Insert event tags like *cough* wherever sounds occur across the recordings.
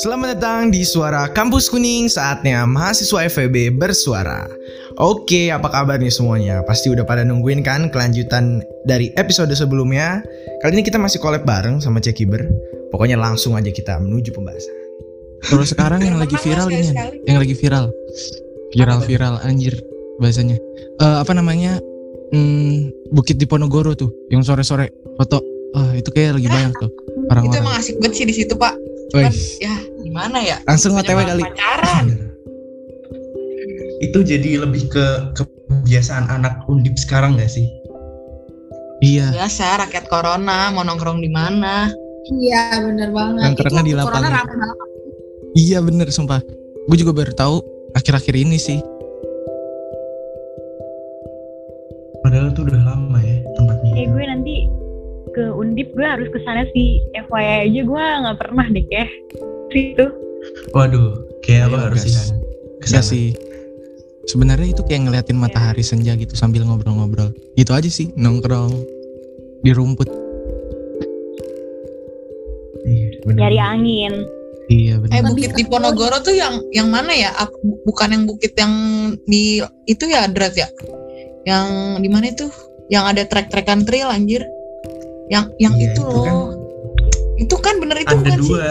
Selamat datang di Suara Kampus Kuning, saatnya mahasiswa FEB bersuara. Oke, apa kabar nih semuanya? Pasti udah pada nungguin kan kelanjutan dari episode sebelumnya? Kali ini kita masih collab bareng sama Cekiber. Pokoknya langsung aja kita menuju pembahasan. Kalau sekarang yang lagi viral ini, yang lagi viral, viral-viral anjir bahasanya. Eh apa namanya? Hmm, Bukit di Ponorogo tuh, yang sore-sore foto. Ah, itu kayak lagi banyak tuh Itu orang-orang. emang asik banget sih di situ pak. Cuman ya gimana ya? langsung OTW kali. Pacaran. itu jadi lebih ke kebiasaan anak undip sekarang gak sih? Iya, Biasa rakyat corona mau nongkrong di mana? Iya bener banget. Nongkrongnya Itu di corona lapangan. rame banget. iya bener sumpah. Gue juga baru tahu akhir-akhir ini sih. Padahal tuh udah lama ya tempatnya. eh gue nanti ke Undip gue harus ke sana sih FYI aja gue nggak pernah deh kayak situ Waduh, kayak apa harus sih? Iya Ke sana. sih. Sebenarnya itu kayak ngeliatin matahari senja gitu sambil ngobrol-ngobrol. Gitu aja sih, nongkrong di rumput. Iya, bener. nyari angin Iya Eh bener. bukit di Ponorogo tuh yang yang mana ya? Bukan yang bukit yang di itu ya Drat ya? Yang di mana itu? Yang ada trek-trekan trail anjir. Yang yang Iya, itu itu loh. kan. Itu kan bener itu Ada bukan sih? dua,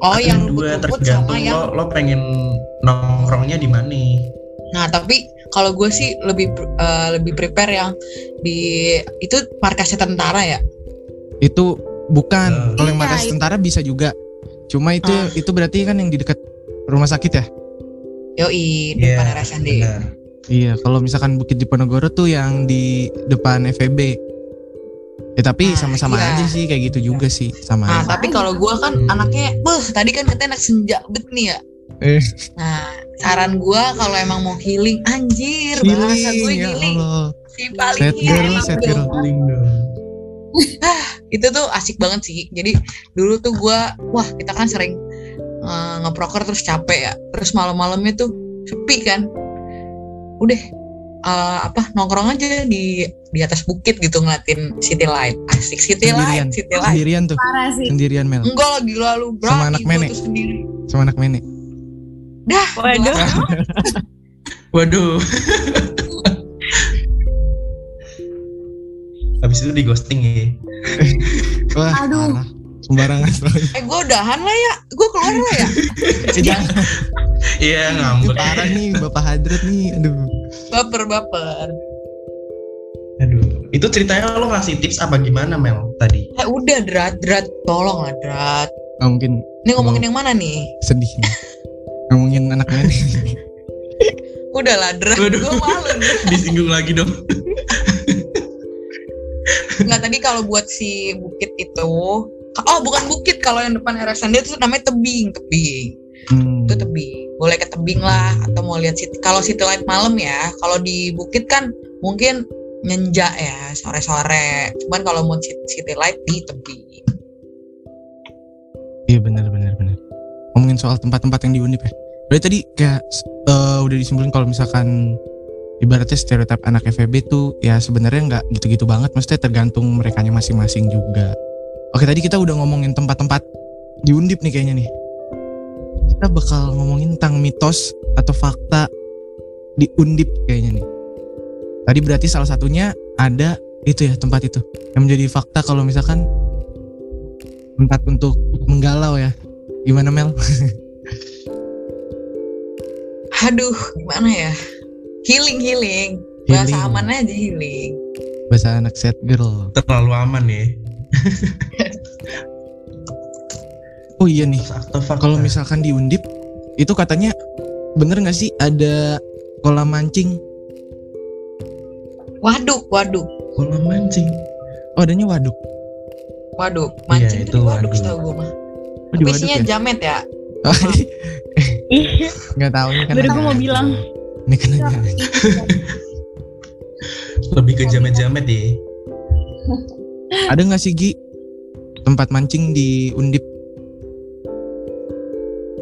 Oh ada yang dua tergantung sama yang lo lo pengen nongkrongnya di mana. Nah, tapi kalau gue sih lebih eh, lebih prepare yang di itu markasnya tentara ya. Itu bukan. Eh. Kalau yang Iya, markas itu. tentara bisa juga. Cuma itu Ah. itu berarti kan yang di dekat rumah sakit ya? Yoi, Iya, depan RSND. benar. Iya, kalau misalkan Bukit di Ponorogo tuh yang di depan FEB. Ya tapi Nah, sama-sama iya. aja sih kayak gitu juga sih, sama Nah, aja. tapi kalau gue kan Hmm. anaknya, beh, tadi kan katanya anak senja bet nih ya. Eh. Nah, saran gue kalau emang mau healing, anjir, bahasa gue ya healing. Allah. Si paling Sad girl, enak sad dong. girl. Dong. Itu tuh asik banget sih. Jadi dulu tuh gue, wah kita kan sering eh, ngeproker terus capek ya. Terus malam-malamnya tuh sepi kan. Udah eh, apa nongkrong aja di di atas bukit gitu ngeliatin city light. Asik city Sendirian. light, city light. Sendirian tuh, Parah sih. sendirian Mel. Enggak lah gila lu berani Sama anak nenek. Sama anak nenek. Dah, waduh *laughs* Waduh. *laughs* Habis itu di ghosting ya. *laughs* Wah, Aduh. parah. Sembarangan. Eh gue udahan lah ya, gue keluar lah ya. Eh, jangan. Iya Ini ngambek. parah nih Bapak Hadrat nih. Aduh. Baper baper. Aduh. Itu ceritanya lo ngasih tips apa gimana Mel tadi? Eh udah drat drat, tolong lah drat. Nggak mungkin Ini ngomongin yang mana nih? sedih nih. *laughs* Ngomongin anak nenek. Udah lah drat, gue malu. *laughs* Disinggung lagi dong. Nggak tadi kalau buat si bukit itu, oh bukan bukit kalau yang depan RSND itu namanya tebing tebing. Hmm. Itu tebing. Boleh ke tebing lah atau mau lihat city. Kalau city light malam ya, kalau di bukit kan mungkin nyenja ya sore-sore. Cuman kalau mau city, light di tebing. Iya benar benar benar. Ngomongin soal tempat-tempat yang di Undip ya. Berarti tadi kayak eh, udah disimpulin kalau misalkan ibaratnya stereotip anak FEB tuh ya sebenarnya nggak gitu-gitu banget. Maksudnya tergantung mereka masing-masing juga. Oke tadi kita udah ngomongin tempat-tempat di Undip nih kayaknya nih. Kita bakal ngomongin tentang mitos atau fakta di Undip kayaknya nih. Tadi berarti salah satunya ada itu ya tempat itu yang menjadi fakta kalau misalkan tempat untuk menggalau ya. Gimana Mel? *laughs* Aduh, gimana ya? Healing, healing. Bahasa Healing. amannya aja healing. Bahasa anak sad girl. Terlalu aman ya. *laughs* Oh iya nih, kalau misalkan di Undip itu katanya bener nggak sih ada kolam mancing? Waduk, waduk, kolam mancing. Oh adanya waduk. waduk. Mancing Iya, itu waduk waduk. setahu gue mah. Oh, Tapi isinya ya? jamet ya. iya *laughs* Nggak tahu ini kan. baru gue mau bilang Ini kan aja. Lebih ke jamet-jamet ya. Ada nggak sih Gi tempat mancing di Undip?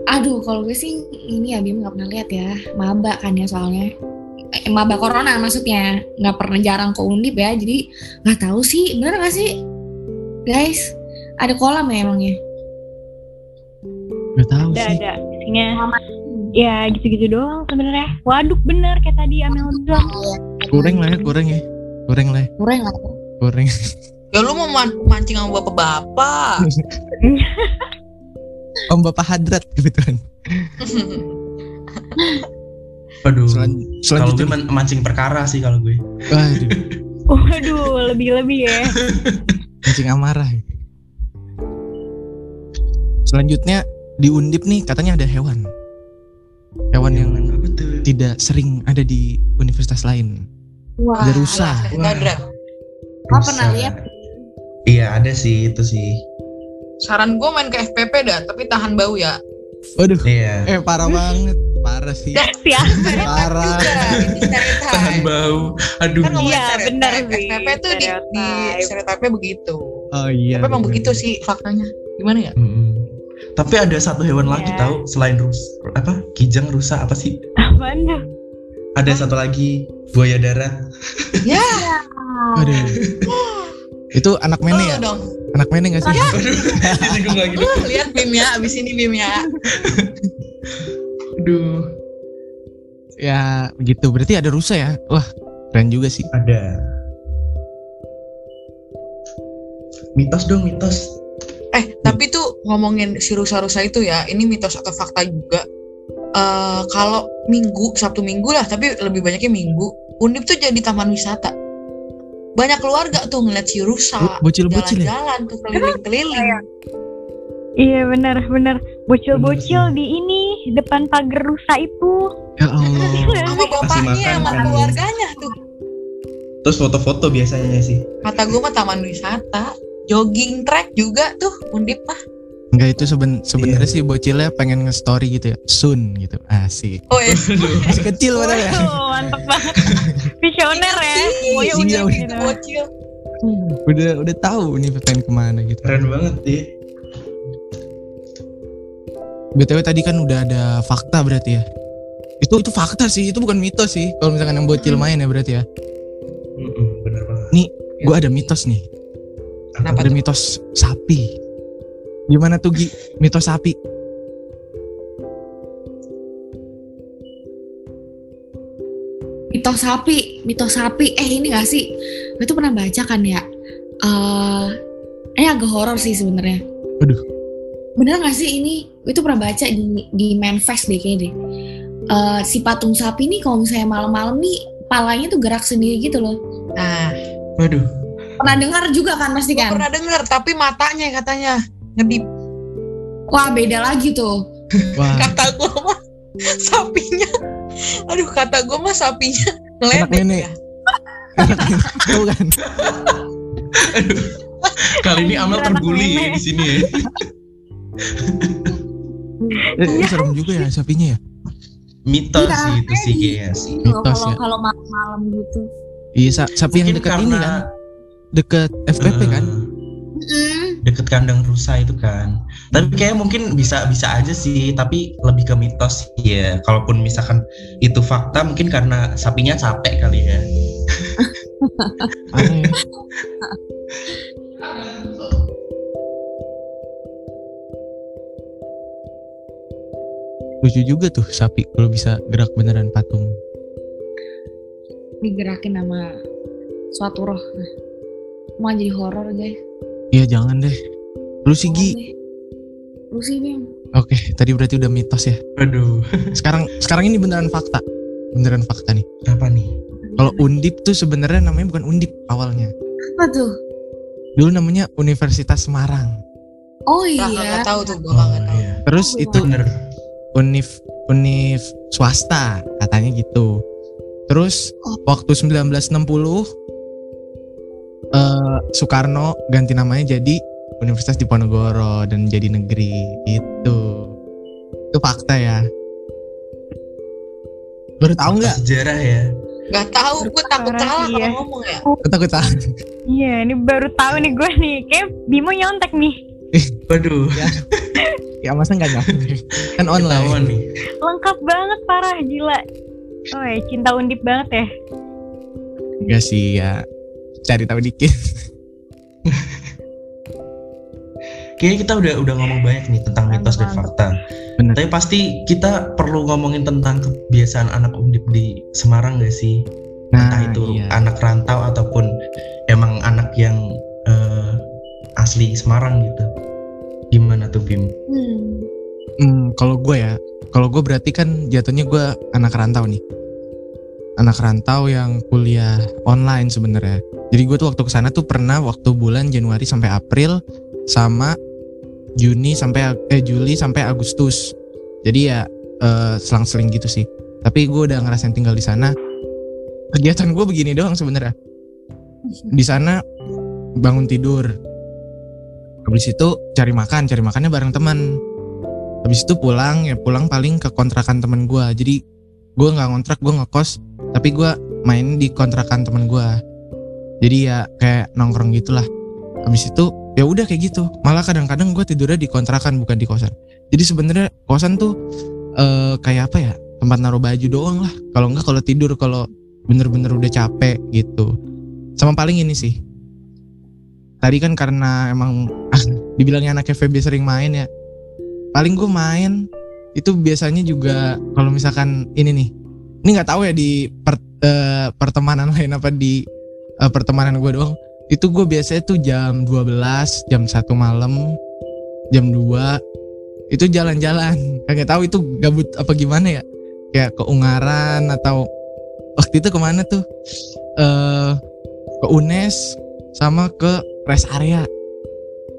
Aduh, kalau gue sih ini ya Bim nggak pernah lihat ya. Maba kan ya soalnya. eh, maba corona maksudnya nggak pernah jarang ke undip ya jadi nggak tahu sih bener nggak sih guys ada kolam ya emangnya Gak tahu Ada sih. ada isinya ya gitu-gitu doang sebenarnya. Waduk bener kayak tadi Amel bilang. Kurang lah ya, kurang ya. Kurang lah, ya, kurang nggak kurang. Ya lu mau man- mancing sama bapak-bapak. *laughs* Om Bapak Hadrat kebetulan. Aduh. Selan, Kalau gue man- mancing perkara sih kalau gue. Waduh, Waduh, lebih-lebih ya. *laughs* mancing amarah. Selanjutnya di Undip nih katanya ada hewan. Hewan yang Apa tuh? tidak sering ada di universitas lain. wah Ada rusa. Kita Dra. Gua pernah Rusa. lihat. Iya ada sih itu sih. Saran gue main ke FPP dah, tapi tahan bau ya. Waduh, Iya. eh parah banget, parah sih. Ya? Parah. *laughs* Tahan bau. Aduh. Kan Iya, benar sih, FPP tuh di, di stereotype begitu. Oh iya. Tapi emang begitu sih faktanya. Gimana ya? Mm-mm. Tapi ada satu hewan lagi Iya. tahu selain rus apa kijang rusa apa sih? Apaan tuh? Ada satu lagi buaya darat. Ya, Aduh. *laughs* Itu anak mene ya? dong. Anak mene gak sih? *laughs* Disinggung lagi. Lu lihat Bim ya, abis ini Bim ya. *laughs* Aduh. Ya begitu. Berarti ada rusa ya? Wah, keren juga sih. Ada. Mitos dong mitos. Eh, tapi tuh ngomongin si rusa-rusa itu ya, ini mitos atau fakta juga. Eh kalau minggu, Sabtu minggu lah, tapi lebih banyaknya minggu, Undip tuh jadi taman wisata. Banyak keluarga tuh ngeliat si rusa, Bo- Bocil-bocil ya? jalan-jalan tuh keliling-keliling. Iya benar benar. Bocil-bocil Bener di ini depan pagar rusa itu. Ya Allah. Sama bapaknya, sama kan. keluarganya tuh. Terus foto-foto biasanya sih. Kata gue mah taman wisata. Jogging track juga tuh Undip mah. Enggak itu seben sebenarnya Iya. sih bocilnya pengen nge-story gitu ya. Soon gitu. Asik. Oh, eh. Masih kecil padahal ya. Mantep banget. Visioner ya. Semuanya Iya, udah udah. gitu. bocil. Udah udah tahu nih pengen ke mana gitu. Keren banget sih. BTW tadi kan udah ada fakta berarti ya. Itu itu fakta sih, itu bukan mitos sih. Kalau misalkan yang bocil Hmm. main ya berarti ya. Mm-mm, bener banget. Gue ada mitos nih. Kenapa ada tuh? mitos sapi. Gimana tuh Gi? Mitos sapi. mitos sapi mitos sapi eh ini gak sih? Gue tuh pernah baca kan ya? Eh ini agak horor sih sebenarnya. Waduh. bener gak sih ini? Gue tuh pernah baca di di manifest deh kayaknya deh. Eh, si patung sapi nih kalau misalnya malam-malam nih palanya tuh gerak sendiri gitu loh. Nah, Waduh. pernah dengar juga kan pasti kan? pernah denger, tapi matanya katanya ngedip. wah beda lagi tuh Wah, Kata gue mah sapinya. Aduh, kata gue mah sapinya ngeledek ya. tahu kan? Kali ini Amel Anak terbully nenek. di sini ya. Eh, eh, serem juga ya sapinya ya. Mitos Iya, sih itu sih kayaknya sih. Mitos kalau ya. kalau malam-malam gitu Iya, sa- sapi yang dekat ini kan, dekat FPP eh, kan. Deket kandang rusa itu kan. Tapi kayak mungkin bisa bisa aja sih, tapi lebih ke mitos ya. Kalaupun misalkan itu fakta, mungkin karena sapinya capek kali ya. Lucu juga tuh sapi kalau bisa gerak beneran patung. digerakin sama suatu roh mau jadi horor guys Iya jangan deh. Lu sih Gi. lu sih Oke, tadi berarti udah mitos ya. Aduh, Sekarang sekarang ini beneran fakta. Beneran fakta nih. apa nih? Kalau Undip tuh sebenarnya namanya bukan Undip awalnya. apa tuh Dulu namanya Universitas Semarang. oh iya nggak tahu tuh gue nggak tahu. iya. Terus Oh, itu Bener. univ univ swasta katanya gitu. Terus Oh. waktu 1960 eh Soekarno ganti namanya jadi Universitas Diponegoro dan jadi negeri gitu. Itu fakta ya. Baru tahu nggak? Sejarah ya. Nggak tahu, gue takut salah sih kalau ya. ngomong ya. Kita kita Iya, ini baru tahu nih gue nih. Kayak Bimo nyontek nih. Waduh, ya masa nggak nyampe kan online. nih. Lengkap banget parah gila. Oh ya, cinta undip banget ya. Enggak sih ya cari tahu dikit. Kayaknya kita udah udah ngomong banyak nih tentang mitos dan fakta. Bener. Tapi pasti kita perlu ngomongin tentang kebiasaan anak undip di Semarang gak sih? Entah itu iya. anak rantau ataupun emang anak yang eh, asli Semarang gitu. Gimana tuh Bim? Hmm. Hmm, kalau gue ya, kalau gue berarti kan jatuhnya gue anak rantau nih. Anak rantau yang kuliah online sebenarnya. Jadi gue tuh waktu ke sana tuh pernah waktu bulan Januari sampai April sama Juni sampai eh Juli sampai Agustus. Jadi ya eh, selang-seling gitu sih. Tapi gue udah ngerasain tinggal di sana. Kegiatan gue begini doang sebenarnya. Di sana bangun tidur. Habis itu cari makan, cari makannya bareng teman habis itu pulang ya pulang paling ke kontrakan temen gue jadi gue nggak ngontrak gue ngekos tapi gue main di kontrakan temen gue jadi ya kayak nongkrong gitulah. Habis itu ya udah kayak gitu. Malah kadang-kadang gue tidurnya di kontrakan bukan di kosan. Jadi sebenarnya kosan tuh eh, kayak apa ya? Tempat naruh baju doang lah. Kalau nggak kalau tidur kalau bener-bener udah capek gitu. Sama paling ini sih. Tadi kan karena emang ah, *laughs* dibilangnya anak FVB sering main ya. Paling gue main itu biasanya juga kalau misalkan ini nih ini nggak tahu ya di per- eh, pertemanan lain apa di eh, pertemanan gue doang. Itu gue biasanya tuh jam 12 jam 1 malam jam 2 itu jalan-jalan. Kagak tahu itu gabut apa gimana ya. Kayak ke Ungaran atau waktu itu ke mana tuh? Eh ke UNES sama ke rest area.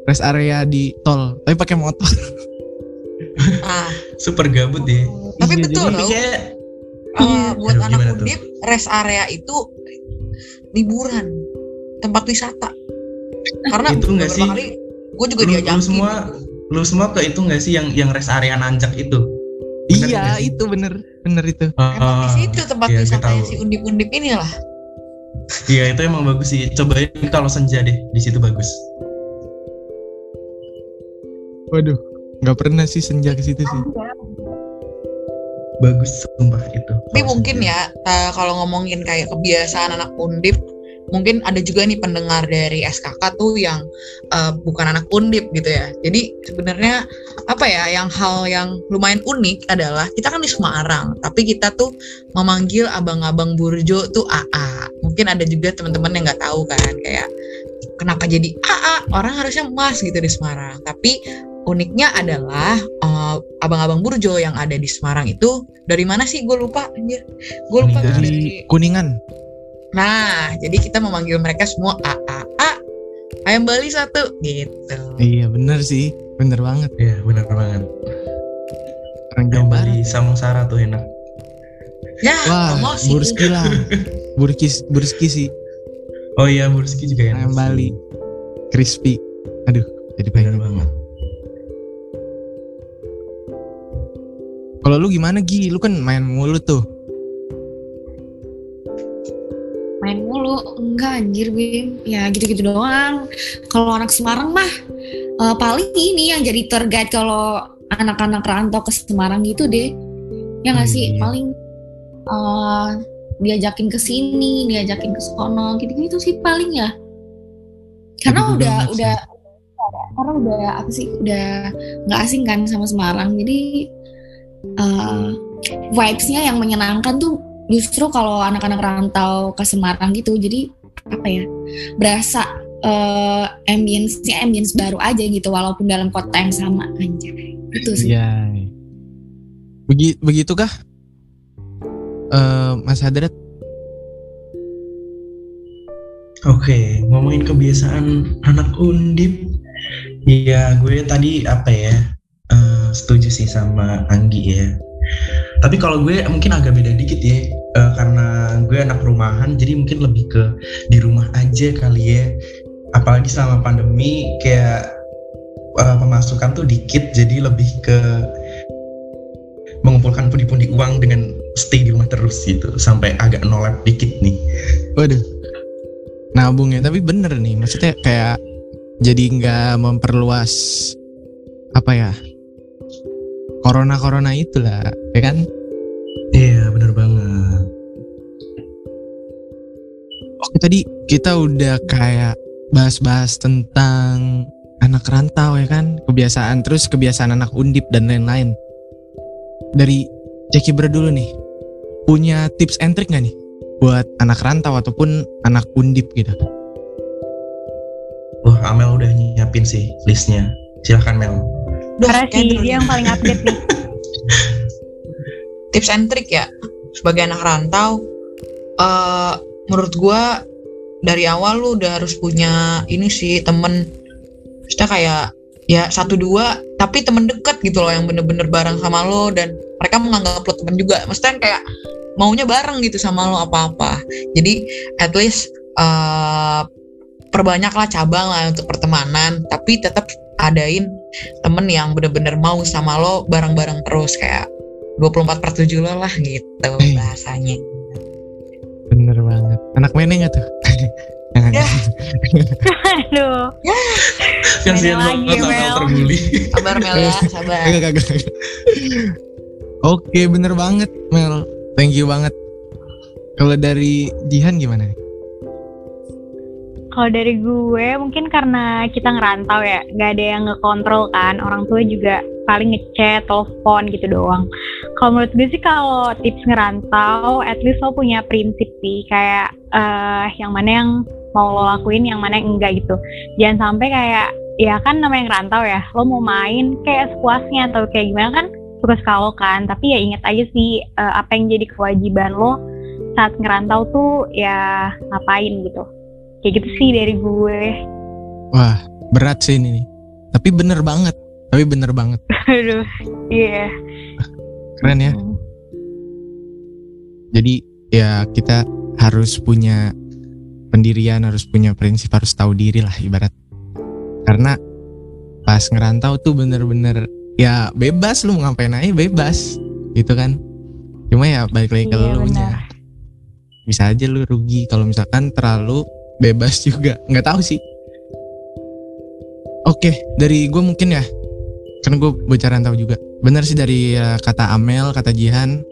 Rest area di tol tapi pakai motor. *laughs* Ah, Super gabut deh. tapi Iya, betul kayak eh, buat Aduh, anak tuh? undip rest area itu liburan tempat wisata karena Itu nggak beberapa sih? kali gue juga lu, diajakin lu semua lu semua ke itu nggak sih yang yang rest area nanjak itu? Bener iya itu bener bener itu emang di situ tempat iya, wisatanya tahu. si undip-undip ini lah Iya itu emang bagus sih. Cobain kalau senja deh di situ bagus. waduh nggak pernah sih senja ke situ sih Bagus sumpah itu. tapi mungkin ya eh, kalau ngomongin kayak kebiasaan anak undip mungkin ada juga nih pendengar dari SKK tuh yang eh, bukan anak undip gitu ya. Jadi sebenarnya apa ya yang hal yang lumayan unik adalah kita kan di Semarang tapi kita tuh memanggil abang-abang burjo tuh AA mungkin ada juga teman-teman yang nggak tahu kan kayak kenapa jadi AA orang harusnya Mas gitu di Semarang. Tapi uniknya adalah eh, abang-abang burjo yang ada di Semarang itu dari mana sih gue lupa anjir gue lupa Dari- kuningan Nah, jadi kita memanggil mereka semua AAA. Ayam Bali satu gitu. iya bener sih bener banget Iya benar banget. orang Jawa Yang Barat beli samosara tuh enak. Ya, wah burski lah *laughs* burkis burski sih Oh iya Burski juga enak. ayam Bali crispy aduh jadi Benar pengen banget. Kalau lu gimana Gi? Lu kan main mulu tuh. Main mulu? Enggak anjir Bim. Ya gitu-gitu doang. Kalau anak Semarang mah eh, paling ini yang jadi guide kalau anak-anak rantau ke Semarang gitu deh. Ya nggak Oh, sih? iya. paling eh, diajakin ke sini diajakin ke sono gitu-gitu sih paling ya. Karena Gitu udah banget sih. udah karena udah apa sih udah nggak asing kan sama Semarang. Jadi eh, vibes-nya yang menyenangkan tuh justru kalau anak-anak rantau ke Semarang gitu jadi apa ya berasa eh ambience-nya ambience baru aja gitu walaupun dalam kota yang sama anjay itu sih iya Begi, begitukah eh Mas Hadrat Oke, ngomongin kebiasaan anak undip. Iya, gue tadi apa ya? eh, setuju sih sama Anggi ya. Tapi kalau gue mungkin agak beda dikit ya, eh, karena gue anak rumahan, jadi mungkin lebih ke di rumah aja kali ya. Apalagi selama pandemi, kayak eh, pemasukan tuh dikit, jadi lebih ke mengumpulkan pundi-pundi uang dengan stay di rumah terus gitu, sampai agak nolak dikit nih. waduh nabung ya tapi bener nih maksudnya kayak jadi nggak memperluas apa ya corona corona itulah ya kan Iya, bener banget. Oke tadi kita udah kayak bahas-bahas tentang anak rantau ya kan, kebiasaan terus kebiasaan anak undip dan lain-lain. Dari Jackie Ber dulu nih, punya tips and trick gak nih buat anak rantau ataupun anak undip gitu? Wah, Amel udah nyiapin sih listnya. Silahkan Mel. Duh, Karena dulu dia yang paling update nih. *laughs* tips and trick ya sebagai anak rantau eh menurut gua dari awal lu udah harus punya ini sih temen. Kita kayak ya satu dua tapi temen deket gitu loh yang bener-bener bareng sama lo dan mereka menganggap lo temen juga. Maksudnya kayak maunya bareng gitu sama lo apa-apa. Jadi at least eh perbanyaklah cabang lah untuk pertemanan tapi tetap adain temen yang bener-bener mau sama lo bareng-bareng terus kayak 24 per 7 lo lah gitu Hey. bahasanya Bener banget. Anak meneng gak tuh? *laughs* Ya. Aduh. Kasihan lagi, Mel. terbuli. sabar Mel ya sabar Kagak, kagak, kagak. Oke, bener banget, Mel. Thank you banget. Kalau dari Jihan gimana nih? Kalau dari gue mungkin karena kita ngerantau ya, nggak ada yang ngekontrol kan. Orang tua juga paling ngechat, telepon gitu doang. Kalau menurut gue sih kalau tips ngerantau, at least lo punya prinsip sih kayak eh yang mana yang mau lo lakuin, yang mana yang enggak gitu. Jangan sampai kayak ya kan namanya ngerantau ya, lo mau main kayak sepuasnya atau kayak gimana kan suka-suka lo kan. Tapi ya inget aja sih eh, apa yang jadi kewajiban lo saat ngerantau tuh ya ngapain gitu kayak gitu sih dari gue Wah, berat sih ini. Tapi bener banget. Tapi bener banget. *laughs* aduh iya Keren ya. Hmm. Jadi ya kita harus punya pendirian, harus punya prinsip, harus tahu diri lah ibarat. Karena pas ngerantau tuh bener-bener ya bebas lu mau ngapain aja bebas gitu kan. Cuma ya balik lagi ke Iya, lu nya. Bisa aja lu rugi kalau misalkan terlalu bebas juga. nggak tahu sih. Oke, dari gue mungkin ya. Kan gue bocah rantau juga. Bener sih dari eh, kata Amel, kata Jihan,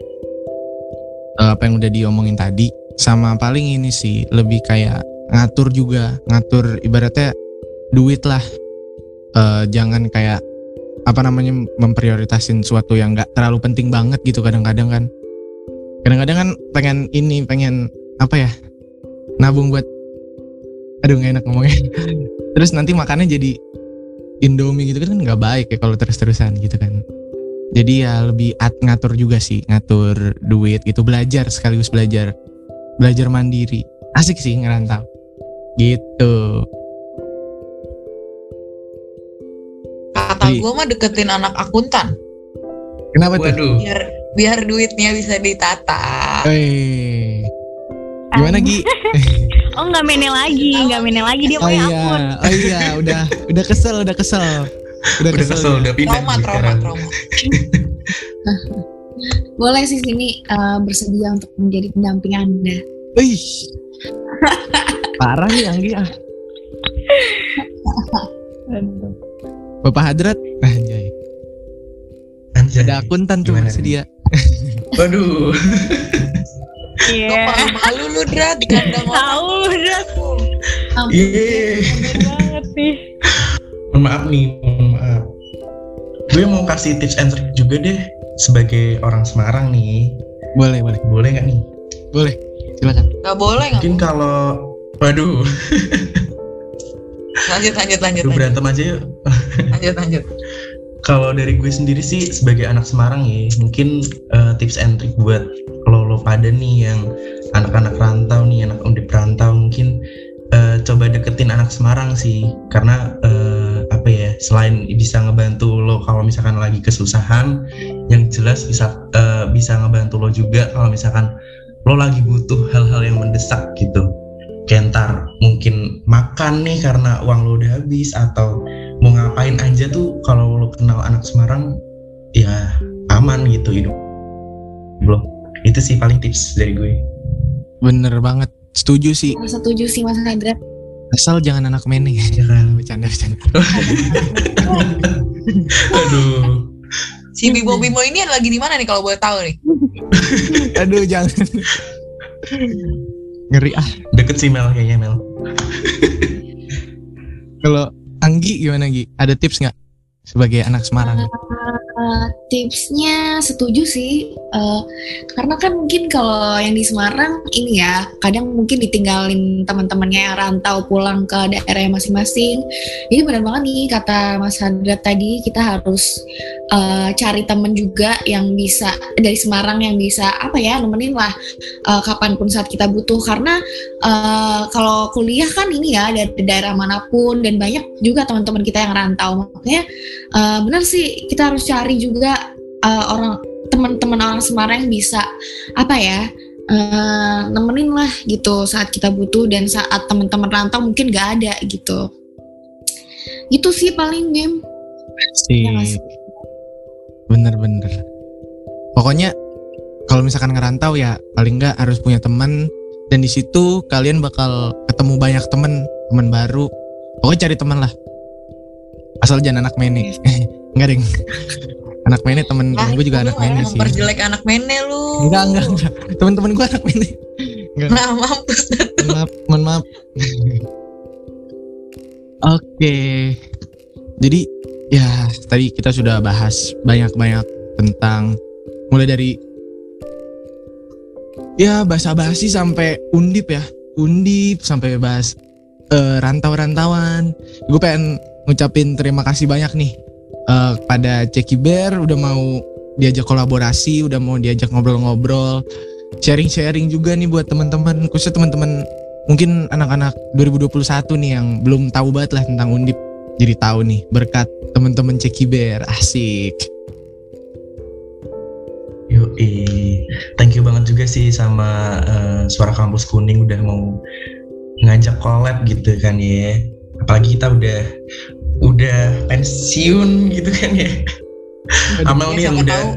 eh, apa yang udah diomongin tadi sama paling ini sih lebih kayak ngatur juga ngatur ibaratnya duit lah Eh, jangan kayak apa namanya memprioritasin suatu yang nggak terlalu penting banget gitu kadang-kadang kan kadang-kadang kan pengen ini pengen apa ya nabung buat aduh nggak enak ngomongnya. *laughs* Terus nanti makannya jadi Indomie gitu kan nggak baik ya kalau terus-terusan gitu kan. Jadi ya lebih at ngatur juga sih ngatur duit gitu. Belajar sekaligus belajar. Belajar mandiri. Asik sih ngerantau. Gitu. Kata Jadi- gue mah deketin anak akuntan. Kenapa tuh? Waduh. biar biar duitnya bisa ditata. Eh, gimana Gi? *laughs* oh nggak menel lagi nggak menel lagi dia Oh punya iya, akun oh iya, udah udah kesel, udah kesel, udah, Udah kesel, udah pindah trauma trauma trauma *laughs* Boleh sih sini eh, bersedia untuk menjadi pendamping Anda. Wih, parah nih Anggi ah. *laughs* Bapak Hadrat, anjay, Anjay. ada akuntan tuh bersedia. Waduh. *laughs* iya malu lu dra di kandang orang tahu udah Yeay. banget sih Mohon maaf nih, mohon maaf. Gue mau kasih tips and trick juga deh sebagai orang Semarang nih. Boleh, boleh, Boleh nggak nih? boleh. Silakan. nggak boleh nggak Mungkin kalau Waduh, lanjut lanjut lanjut lanjut berantem aja yuk. lanjut lanjut Kalau dari gue sendiri sih sebagai anak Semarang ya, mungkin eh, tips and trick buat kalau lo pada nih yang anak-anak rantau nih, anak undip rantau mungkin eh, coba deketin anak Semarang sih, karena eh, apa ya, selain bisa ngebantu lo kalau misalkan lagi kesusahan, yang jelas bisa eh, bisa ngebantu lo juga kalau misalkan lo lagi butuh hal-hal yang mendesak gitu. Kayak ntar mungkin makan nih karena uang lo udah habis atau mau ngapain aja tuh kalau lo kenal anak Semarang ya aman gitu hidup lo itu sih paling tips dari gue Bener banget, setuju sih. Setuju sih Mas Hendra. Asal jangan anak meneh. ya kan *laughs* Bercanda, bercanda. *laughs* aduh si Bimo Bimo ini lagi di mana nih kalau boleh tahu nih *laughs* Aduh, jangan. Ngeri ah. Deket sih Mel kayaknya Mel. Kalau Anggi gimana Gi? Ada tips nggak sebagai anak Semarang? Eh, tipsnya setuju sih Eh, karena kan mungkin kalau yang di Semarang ini ya kadang mungkin ditinggalin teman-temannya yang rantau pulang ke daerah masing-masing. Jadi benar banget nih kata Mas Hadrat tadi kita harus eh, cari temen juga yang bisa dari Semarang yang bisa apa ya nemenin lah eh, kapan pun saat kita butuh. Karena eh, kalau kuliah kan ini ya dari daerah mana pun dan banyak juga teman-teman kita yang rantau. Makanya eh, benar sih kita harus cari juga eh, orang teman-teman orang Semarang yang bisa apa ya eh, nemenin lah gitu saat kita butuh dan saat teman-teman rantau mungkin gak ada gitu itu sih paling game Sih. Ya nggak sih? Bener-bener. Pokoknya kalau misalkan ngerantau ya paling nggak harus punya teman dan di situ kalian bakal ketemu banyak temen teman baru. Pokoknya cari teman lah. Asal jangan anak mene. enggak *laughs* deng. Anak mene temen temen gue juga anak mene sih. memperjelek anak mene lu Enggak enggak enggak. Temen-temen gue anak mene. nah mampus maaf, mohon maaf. Oke. Jadi ya tadi kita sudah bahas banyak-banyak tentang mulai dari ya bahasa basi sampai undip ya. Undip sampai bahas eh, rantau-rantauan. Gue pengen ngucapin terima kasih banyak nih eh, pada Ceki Bear udah mau diajak kolaborasi, udah mau diajak ngobrol-ngobrol, sharing-sharing juga nih buat teman-teman, khususnya teman-teman mungkin anak-anak 2021 nih yang belum tahu banget lah tentang Undip jadi tahu nih berkat teman-teman Ceki Bear asik Yoi. Thank you banget juga sih sama eh, Suara Kampus Kuning udah mau ngajak collab gitu kan ya. Apalagi kita udah udah pensiun gitu kan ya. Amel nih Ya, yang udah tahu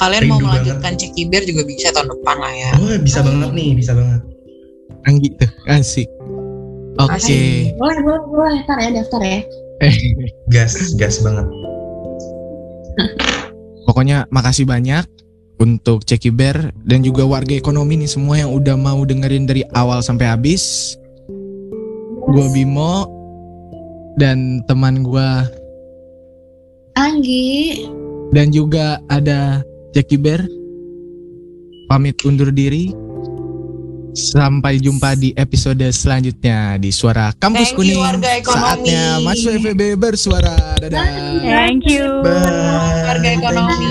kalian mau melanjutkan cekiber juga bisa tahun depan lah ya. Oh, bisa banget nih, bisa banget. Anggi tuh asik. Oke. Asik. boleh boleh boleh. Ntar ya daftar ya. Eh. Gas, gas banget. pokoknya makasih banyak untuk Ceki Bear dan juga warga ekonomi nih semua yang udah mau dengerin dari awal sampai habis. Gue Bimo dan teman gue Anggi. Dan juga ada Jackie Bear. Pamit undur diri. Sampai jumpa di episode selanjutnya di Suara Kampus Thank you, Kuning. warga ekonomi. saatnya masuk FEB bersuara. Dadah. Thank you. Bye. warga ekonomi